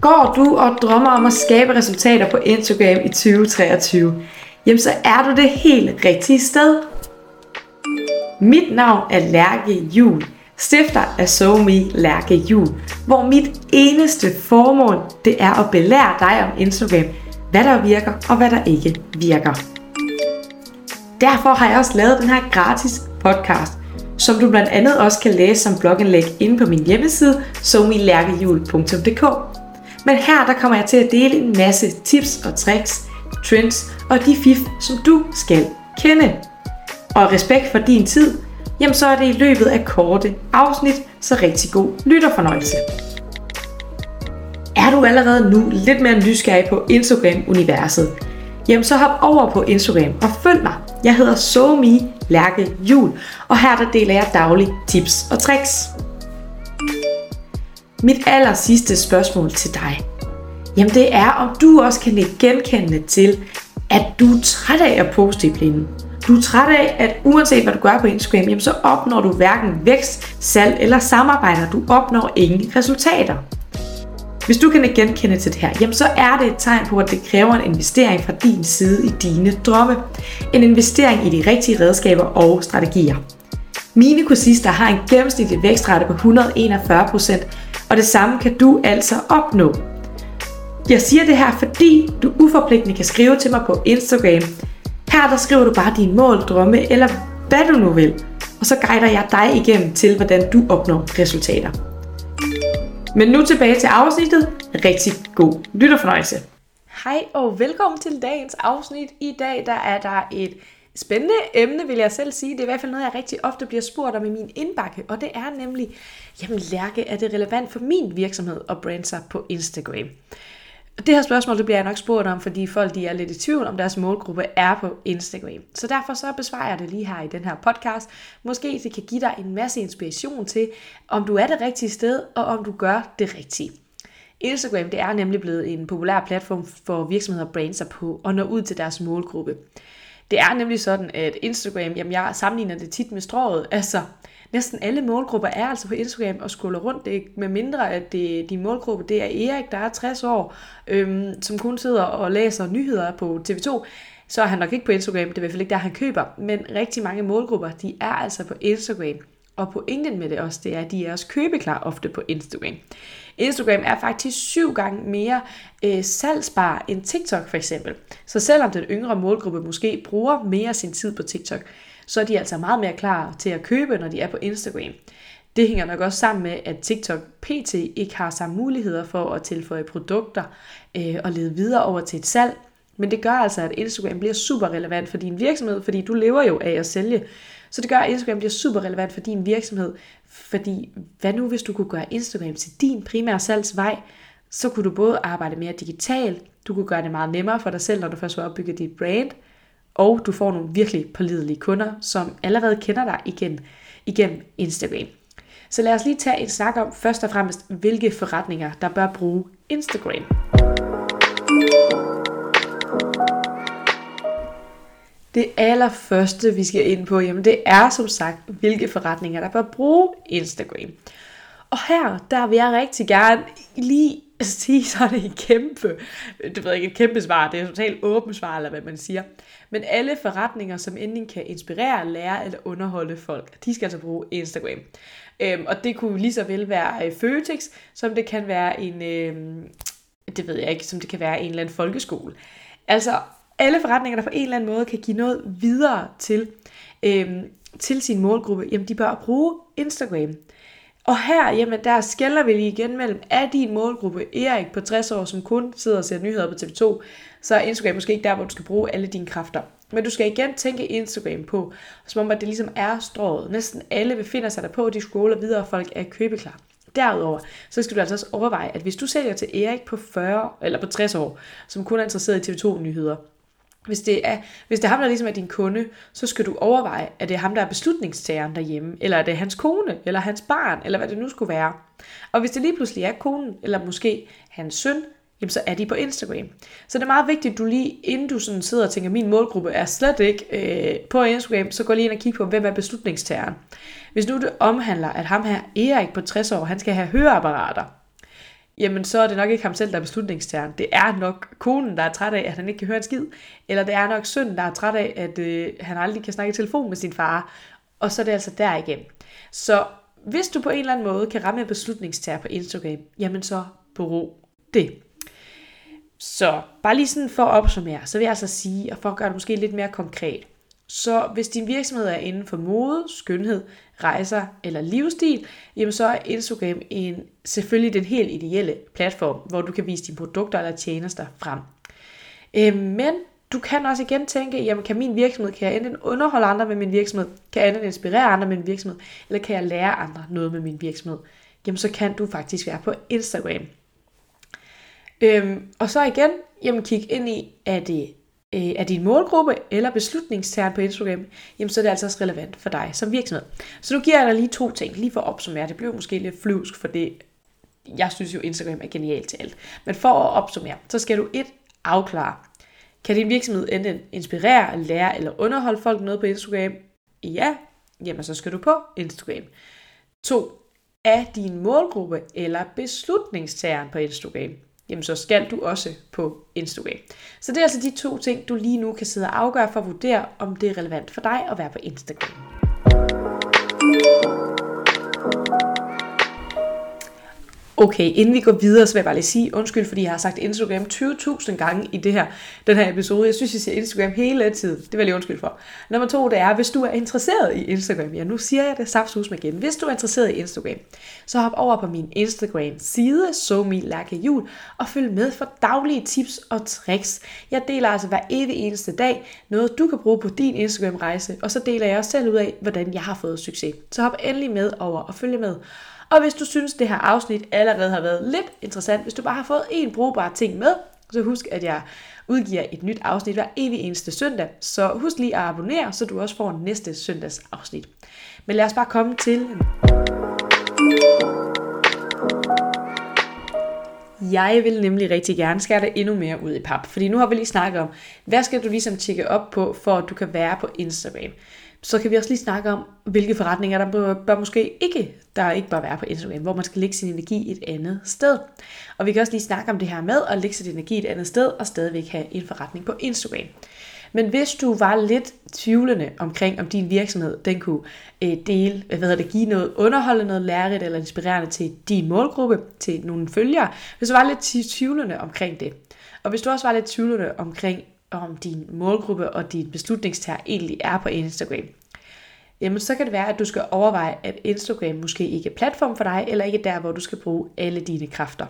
Går du og drømmer om at skabe resultater på Instagram i 2023, jamen så er du det helt rigtige sted. Mit navn er Lærke Jul, stifter af SoMe Lærke Jul, hvor mit eneste formål det er at belære dig om Instagram, hvad der virker og hvad der ikke virker. Derfor har jeg også lavet den her gratis podcast, som du blandt andet også kan læse som blogindlæg inde på min hjemmeside somilærkehjul.dk. Men her der kommer jeg til at dele en masse tips og tricks, trends og de fif, som du skal kende. Og respekt for din tid, jamen så er det i løbet af korte afsnit, så rigtig god lytterfornøjelse. Er du allerede nu lidt mere nysgerrig på Instagram-universet, jamen så hop over på Instagram og følg mig. Jeg hedder SoMe Lærke Jul, og her der deler jeg daglige tips og tricks. Mit aller sidste spørgsmål til dig, jamen det er, om du også kan lægge genkendende til, at du er træt af at poste i blinden. Du er træt af, at uanset hvad du gør på Instagram, jamen så opnår du hverken vækst, salg eller samarbejder. Du opnår ingen resultater. Hvis du kan genkende til det her, jamen så er det et tegn på, at det kræver en investering fra din side i dine drømme. En investering i de rigtige redskaber og strategier. Mine kursister har en gennemsnitlig vækstrate på 141%, og det samme kan du altså opnå. Jeg siger det her, fordi du uforpligtende kan skrive til mig på Instagram. Her der skriver du bare dine mål, drømme eller hvad du nu vil. Og så guider jeg dig igennem til, hvordan du opnår resultater. Men nu tilbage til afsnittet. Rigtig god lytterfornøjelse. Hej og velkommen til dagens afsnit. I dag der er der et spændende emne, vil jeg selv sige. Det er i hvert fald noget, jeg rigtig ofte bliver spurgt om i min indbakke, og det er nemlig, jamen Lærke, er det relevant for min virksomhed at brande sig på Instagram? Det her spørgsmål det bliver jeg nok spurgt om, fordi folk de er lidt i tvivl om deres målgruppe er på Instagram. Så derfor så besvarer jeg det lige her i den her podcast. Måske det kan give dig en masse inspiration til, om du er det rigtige sted, og om du gør det rigtige. Instagram det er nemlig blevet en populær platform for virksomheder at brande sig på og nå ud til deres målgruppe. Det er nemlig sådan, at Instagram, jamen jeg sammenligner det tit med strået, altså næsten alle målgrupper er altså på Instagram og scroller rundt. Det er med mindre, at det, din målgruppe det er Erik, der er 60 år, øhm, som kun sidder og læser nyheder på TV2. Så er han nok ikke på Instagram, det er i hvert fald ikke der, han køber. Men rigtig mange målgrupper, de er altså på Instagram. Og pointen med det også, det er, at de er også købeklar ofte på Instagram. Instagram er faktisk syv gange mere øh, salgsbar end TikTok for eksempel. Så selvom den yngre målgruppe måske bruger mere sin tid på TikTok, så er de altså meget mere klar til at købe, når de er på Instagram. Det hænger nok også sammen med, at TikTok PT ikke har samme muligheder for at tilføje produkter øh, og lede videre over til et salg. Men det gør altså, at Instagram bliver super relevant for din virksomhed, fordi du lever jo af at sælge. Så det gør, at Instagram bliver super relevant for din virksomhed. Fordi hvad nu, hvis du kunne gøre Instagram til din primære salgsvej? Så kunne du både arbejde mere digitalt, du kunne gøre det meget nemmere for dig selv, når du først har opbygget dit brand, og du får nogle virkelig pålidelige kunder, som allerede kender dig igen, igennem Instagram. Så lad os lige tage en snak om først og fremmest, hvilke forretninger, der bør bruge Instagram. Det allerførste, vi skal ind på, jamen det er som sagt, hvilke forretninger, der bør bruge Instagram. Og her, der vil jeg rigtig gerne lige sige, så er det et kæmpe, det ved ikke, et kæmpe svar, det er et totalt åbent svar, eller hvad man siger. Men alle forretninger, som enten kan inspirere, lære eller underholde folk, de skal altså bruge Instagram. Øhm, og det kunne lige så vel være øh, Føtex, som det kan være en, øhm, det ved jeg ikke, som det kan være en eller anden folkeskole. Altså alle forretninger, der på en eller anden måde kan give noget videre til, øh, til sin målgruppe, jamen de bør bruge Instagram. Og her, jamen der skælder vi lige igen mellem, er din målgruppe Erik på 60 år, som kun sidder og ser nyheder på TV2, så er Instagram måske ikke der, hvor du skal bruge alle dine kræfter. Men du skal igen tænke Instagram på, som om at det ligesom er strået. Næsten alle befinder sig der på, de scroller videre, og folk er købeklar. Derudover, så skal du altså også overveje, at hvis du sælger til Erik på 40 eller på 60 år, som kun er interesseret i TV2-nyheder, hvis det, er, hvis det er ham, der ligesom er din kunde, så skal du overveje, at det er ham, der er beslutningstageren derhjemme, eller er det hans kone, eller hans barn, eller hvad det nu skulle være. Og hvis det lige pludselig er konen, eller måske hans søn, jamen så er de på Instagram. Så det er meget vigtigt, at du lige, inden du sådan sidder og tænker, min målgruppe er slet ikke øh, på Instagram, så gå lige ind og kig på, hvem er beslutningstageren. Hvis nu det omhandler, at ham her Erik på 60 år, han skal have høreapparater, jamen så er det nok ikke ham selv, der er beslutningstageren. Det er nok konen, der er træt af, at han ikke kan høre en skid. Eller det er nok sønnen, der er træt af, at øh, han aldrig kan snakke i telefon med sin far. Og så er det altså der igen. Så hvis du på en eller anden måde kan ramme en beslutningstager på Instagram, jamen så brug det. Så bare lige sådan for at opsummere, så vil jeg altså sige, og for at gøre det måske lidt mere konkret, så hvis din virksomhed er inden for mode, skønhed, rejser eller livsstil, jamen så er Instagram en, selvfølgelig den helt ideelle platform, hvor du kan vise dine produkter eller tjenester frem. Øh, men du kan også igen tænke, jamen kan min virksomhed, kan jeg enten underholde andre med min virksomhed, kan jeg enten inspirere andre med min virksomhed, eller kan jeg lære andre noget med min virksomhed? Jamen så kan du faktisk være på Instagram. Øhm, og så igen, jamen kig ind i, er det øh, er din målgruppe eller beslutningstageren på Instagram, jamen så er det altså også relevant for dig som virksomhed. Så nu giver jeg dig lige to ting, lige for at opsummere. Det bliver måske lidt flyvsk, for det, jeg synes jo, Instagram er genialt til alt. Men for at opsummere, så skal du et afklare, kan din virksomhed enten inspirere, lære eller underholde folk noget på Instagram? Ja, jamen så skal du på Instagram. 2. Er din målgruppe eller beslutningstageren på Instagram? Jamen så skal du også på Instagram. Så det er altså de to ting, du lige nu kan sidde og afgøre for at vurdere, om det er relevant for dig at være på Instagram. Okay, inden vi går videre, så vil jeg bare lige sige undskyld, fordi jeg har sagt Instagram 20.000 gange i det her, den her episode. Jeg synes, jeg siger Instagram hele tiden. Det vil jeg lige undskylde for. Nummer to, det er, hvis du er interesseret i Instagram. Ja, nu siger jeg det saftsus igen. Hvis du er interesseret i Instagram, så hop over på min Instagram-side, SoMe Lærke Jul, og følg med for daglige tips og tricks. Jeg deler altså hver evig eneste dag noget, du kan bruge på din Instagram-rejse, og så deler jeg også selv ud af, hvordan jeg har fået succes. Så hop endelig med over og følg med. Og hvis du synes, det her afsnit allerede har været lidt interessant, hvis du bare har fået en brugbar ting med, så husk, at jeg udgiver et nyt afsnit hver evig eneste søndag. Så husk lige at abonnere, så du også får næste søndags afsnit. Men lad os bare komme til... Jeg vil nemlig rigtig gerne skære dig endnu mere ud i pap, fordi nu har vi lige snakket om, hvad skal du ligesom tjekke op på, for at du kan være på Instagram så kan vi også lige snakke om, hvilke forretninger der bør, bør måske ikke, der ikke bør være på Instagram, hvor man skal lægge sin energi et andet sted. Og vi kan også lige snakke om det her med at lægge sin energi et andet sted, og stadigvæk have en forretning på Instagram. Men hvis du var lidt tvivlende omkring, om din virksomhed den kunne øh, dele, hvad hedder det, give noget underholdende, noget lærerigt eller inspirerende til din målgruppe, til nogle følgere, hvis du var lidt tvivlende omkring det, og hvis du også var lidt tvivlende omkring, om din målgruppe og din beslutningstager egentlig er på Instagram, jamen så kan det være, at du skal overveje, at Instagram måske ikke er platform for dig, eller ikke der, hvor du skal bruge alle dine kræfter.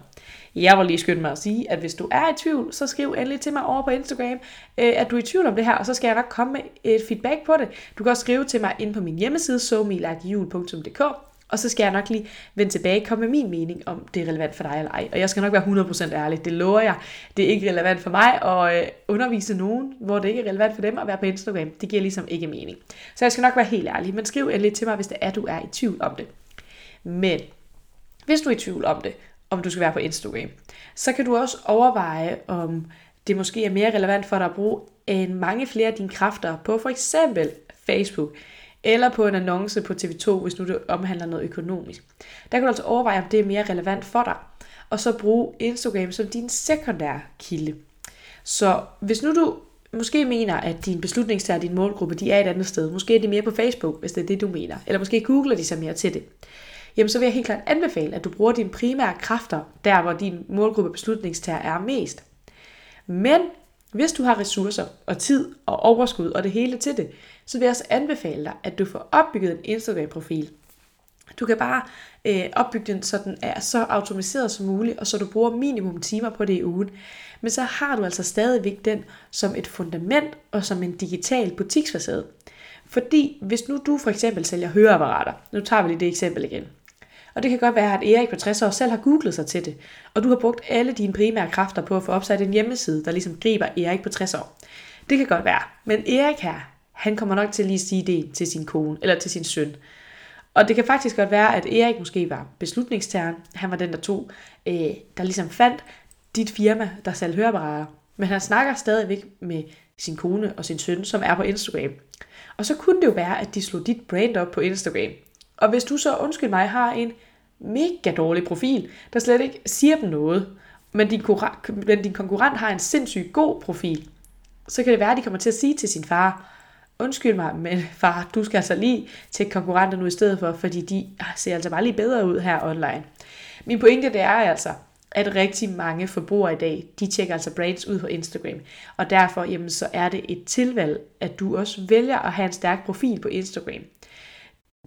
Jeg vil lige skynde mig at sige, at hvis du er i tvivl, så skriv endelig til mig over på Instagram, at øh, du er i tvivl om det her, og så skal jeg nok komme med et feedback på det. Du kan også skrive til mig ind på min hjemmeside, somilagejul.dk, og så skal jeg nok lige vende tilbage og komme med min mening, om det er relevant for dig eller ej. Og jeg skal nok være 100% ærlig, det lover jeg. Det er ikke relevant for mig at øh, undervise nogen, hvor det ikke er relevant for dem at være på Instagram. Det giver ligesom ikke mening. Så jeg skal nok være helt ærlig, men skriv endelig til mig, hvis det er, du er i tvivl om det. Men hvis du er i tvivl om det, om du skal være på Instagram, så kan du også overveje, om det måske er mere relevant for dig at bruge en mange flere af dine kræfter på for eksempel Facebook, eller på en annonce på TV2, hvis nu det omhandler noget økonomisk. Der kan du altså overveje, om det er mere relevant for dig. Og så bruge Instagram som din sekundære kilde. Så hvis nu du måske mener, at din beslutningstager, din målgruppe, de er et andet sted. Måske er de mere på Facebook, hvis det er det, du mener. Eller måske googler de sig mere til det. Jamen så vil jeg helt klart anbefale, at du bruger dine primære kræfter, der hvor din målgruppe beslutningstager er mest. Men hvis du har ressourcer og tid og overskud og det hele til det, så vil jeg også anbefale dig, at du får opbygget en Instagram-profil. Du kan bare øh, opbygge den, så den er så automatiseret som muligt, og så du bruger minimum timer på det i ugen. Men så har du altså stadigvæk den som et fundament og som en digital butiksfacade. Fordi hvis nu du for eksempel sælger høreapparater, nu tager vi lige det eksempel igen, og det kan godt være, at Erik på 60 år selv har googlet sig til det, og du har brugt alle dine primære kræfter på at få opsat en hjemmeside, der ligesom griber Erik på 60 år. Det kan godt være. Men Erik her, han kommer nok til lige at sige det til sin kone, eller til sin søn. Og det kan faktisk godt være, at Erik måske var beslutningstageren. Han var den, der tog, øh, der ligesom fandt dit firma, der salg høreapparater. Men han snakker stadigvæk med sin kone og sin søn, som er på Instagram. Og så kunne det jo være, at de slog dit brand op på Instagram. Og hvis du så, undskyld mig, har en mega dårlig profil, der slet ikke siger dem noget, men din, men din konkurrent har en sindssygt god profil, så kan det være, at de kommer til at sige til sin far, undskyld mig, men far, du skal altså lige til konkurrenter nu i stedet for, fordi de ser altså bare lige bedre ud her online. Min pointe det er altså, at rigtig mange forbrugere i dag, de tjekker altså brands ud på Instagram. Og derfor jamen, så er det et tilvalg, at du også vælger at have en stærk profil på Instagram.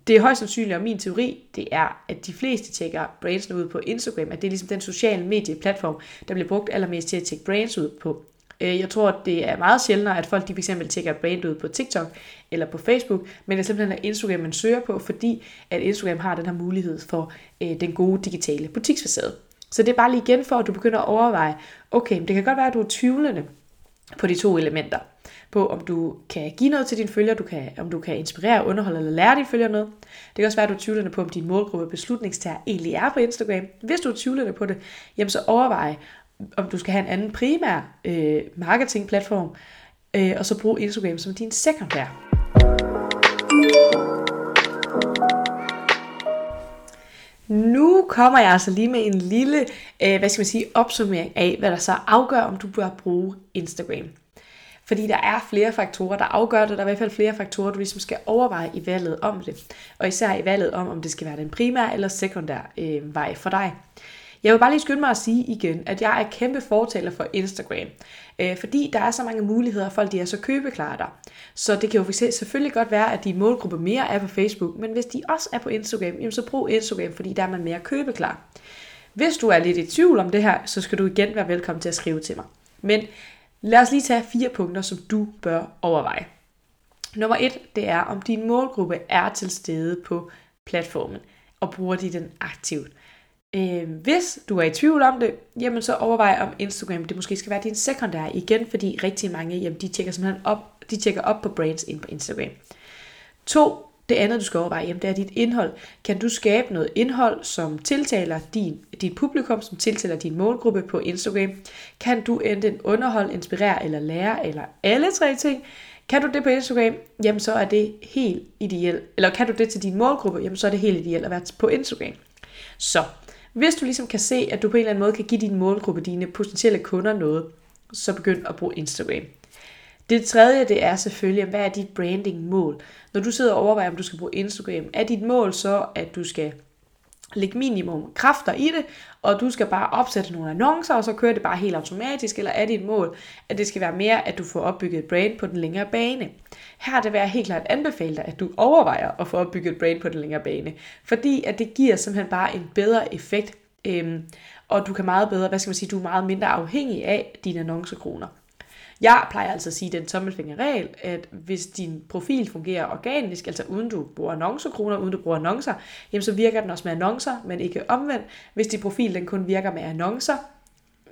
Det er højst sandsynligt, og min teori, det er, at de fleste tjekker brands ud på Instagram, at det er ligesom den sociale medieplatform, der bliver brugt allermest til at tjekke brands ud på. Øh, jeg tror, det er meget sjældent, at folk de fx tjekker brand ud på TikTok eller på Facebook, men det er simpelthen at Instagram, man søger på, fordi at Instagram har den her mulighed for øh, den gode digitale butiksfacade. Så det er bare lige igen for, at du begynder at overveje, okay, det kan godt være, at du er tvivlende på de to elementer. På om du kan give noget til dine følgere, du kan, om du kan inspirere, underholde eller lære dine følgere noget. Det kan også være, at du er tvivlende på, om din målgruppe beslutningstager egentlig er på Instagram. Hvis du er tvivlende på det, jamen så overvej, om du skal have en anden primær øh, marketingplatform, øh, og så brug Instagram som din sekundær. Nu kommer jeg altså lige med en lille, øh, hvad skal man sige, opsummering af, hvad der så afgør, om du bør bruge Instagram. Fordi der er flere faktorer, der afgør det. Der er i hvert fald flere faktorer, du ligesom skal overveje i valget om det. Og især i valget om, om det skal være den primære eller sekundær øh, vej for dig. Jeg vil bare lige skynde mig at sige igen, at jeg er kæmpe fortaler for Instagram. Øh, fordi der er så mange muligheder, og folk de er så købeklare der. Så det kan jo selvfølgelig godt være, at din målgruppe mere er på Facebook, men hvis de også er på Instagram, jamen så brug Instagram, fordi der er man mere købeklar. Hvis du er lidt i tvivl om det her, så skal du igen være velkommen til at skrive til mig. Men lad os lige tage fire punkter, som du bør overveje. Nummer et, det er, om din målgruppe er til stede på platformen, og bruger de den aktivt. Øh, hvis du er i tvivl om det, jamen så overvej om Instagram det måske skal være din sekundære igen, fordi rigtig mange, jamen de tjekker simpelthen op, de tjekker op på brands ind på Instagram. To, det andet du skal overveje, jamen det er dit indhold. Kan du skabe noget indhold, som tiltaler din, dit publikum, som tiltaler din målgruppe på Instagram? Kan du enten underholde, inspirere eller lære, eller alle tre ting? Kan du det på Instagram, jamen så er det helt ideelt. Eller kan du det til din målgruppe, jamen så er det helt ideelt at være på Instagram. Så hvis du ligesom kan se, at du på en eller anden måde kan give din målgruppe, dine potentielle kunder noget, så begynd at bruge Instagram. Det tredje, det er selvfølgelig, hvad er dit branding-mål? Når du sidder og overvejer, om du skal bruge Instagram, er dit mål så, at du skal lægge minimum kræfter i det, og du skal bare opsætte nogle annoncer, og så kører det bare helt automatisk, eller er dit mål, at det skal være mere, at du får opbygget et brand på den længere bane. Her det det jeg helt klart anbefale dig, at du overvejer at få opbygget et brand på den længere bane, fordi at det giver simpelthen bare en bedre effekt, øhm, og du kan meget bedre, hvad skal man sige, du er meget mindre afhængig af dine annoncekroner. Jeg plejer altså at sige den tommelfingerregel, at hvis din profil fungerer organisk, altså uden du bruger annoncekroner, uden du bruger annoncer, jamen så virker den også med annoncer, men ikke omvendt. Hvis din profil den kun virker med annoncer,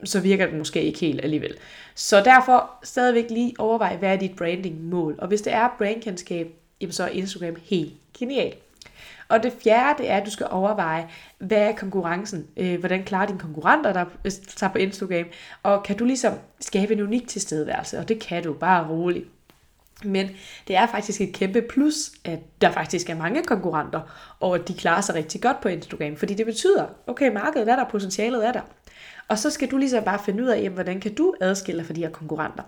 så virker den måske ikke helt alligevel. Så derfor stadigvæk lige overvej, hvad er dit branding-mål. Og hvis det er brandkendskab, jamen så er Instagram helt genialt. Og det fjerde, det er, at du skal overveje, hvad er konkurrencen? Øh, hvordan klarer dine konkurrenter der tager øh, på Instagram? Og kan du ligesom skabe en unik tilstedeværelse? Og det kan du, bare roligt. Men det er faktisk et kæmpe plus, at der faktisk er mange konkurrenter, og at de klarer sig rigtig godt på Instagram. Fordi det betyder, okay, markedet er der, potentialet er der. Og så skal du ligesom bare finde ud af, jamen, hvordan kan du adskille dig fra de her konkurrenter.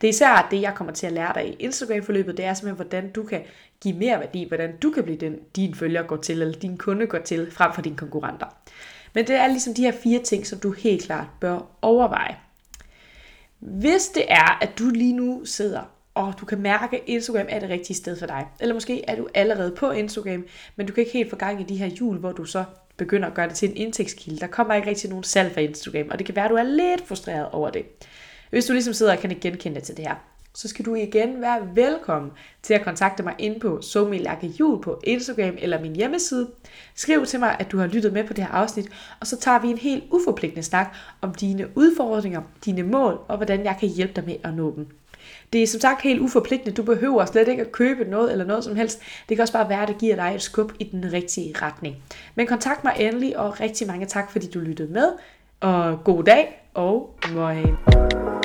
Det er især det, jeg kommer til at lære dig i Instagram-forløbet, det er simpelthen, hvordan du kan give mere værdi, hvordan du kan blive den, din følger går til, eller din kunde går til, frem for dine konkurrenter. Men det er ligesom de her fire ting, som du helt klart bør overveje. Hvis det er, at du lige nu sidder og du kan mærke, at Instagram er det rigtige sted for dig. Eller måske er du allerede på Instagram, men du kan ikke helt få gang i de her jul, hvor du så begynder at gøre det til en indtægtskilde. Der kommer ikke rigtig nogen salg fra Instagram, og det kan være, at du er lidt frustreret over det. Hvis du ligesom sidder og kan ikke genkende til det her, så skal du igen være velkommen til at kontakte mig ind på Jul på Instagram eller min hjemmeside. Skriv til mig, at du har lyttet med på det her afsnit, og så tager vi en helt uforpligtende snak om dine udfordringer, dine mål og hvordan jeg kan hjælpe dig med at nå dem. Det er som sagt helt uforpligtende. Du behøver slet ikke at købe noget eller noget som helst. Det kan også bare være, at det giver dig et skub i den rigtige retning. Men kontakt mig endelig, og rigtig mange tak, fordi du lyttede med. Og god dag, og morgen.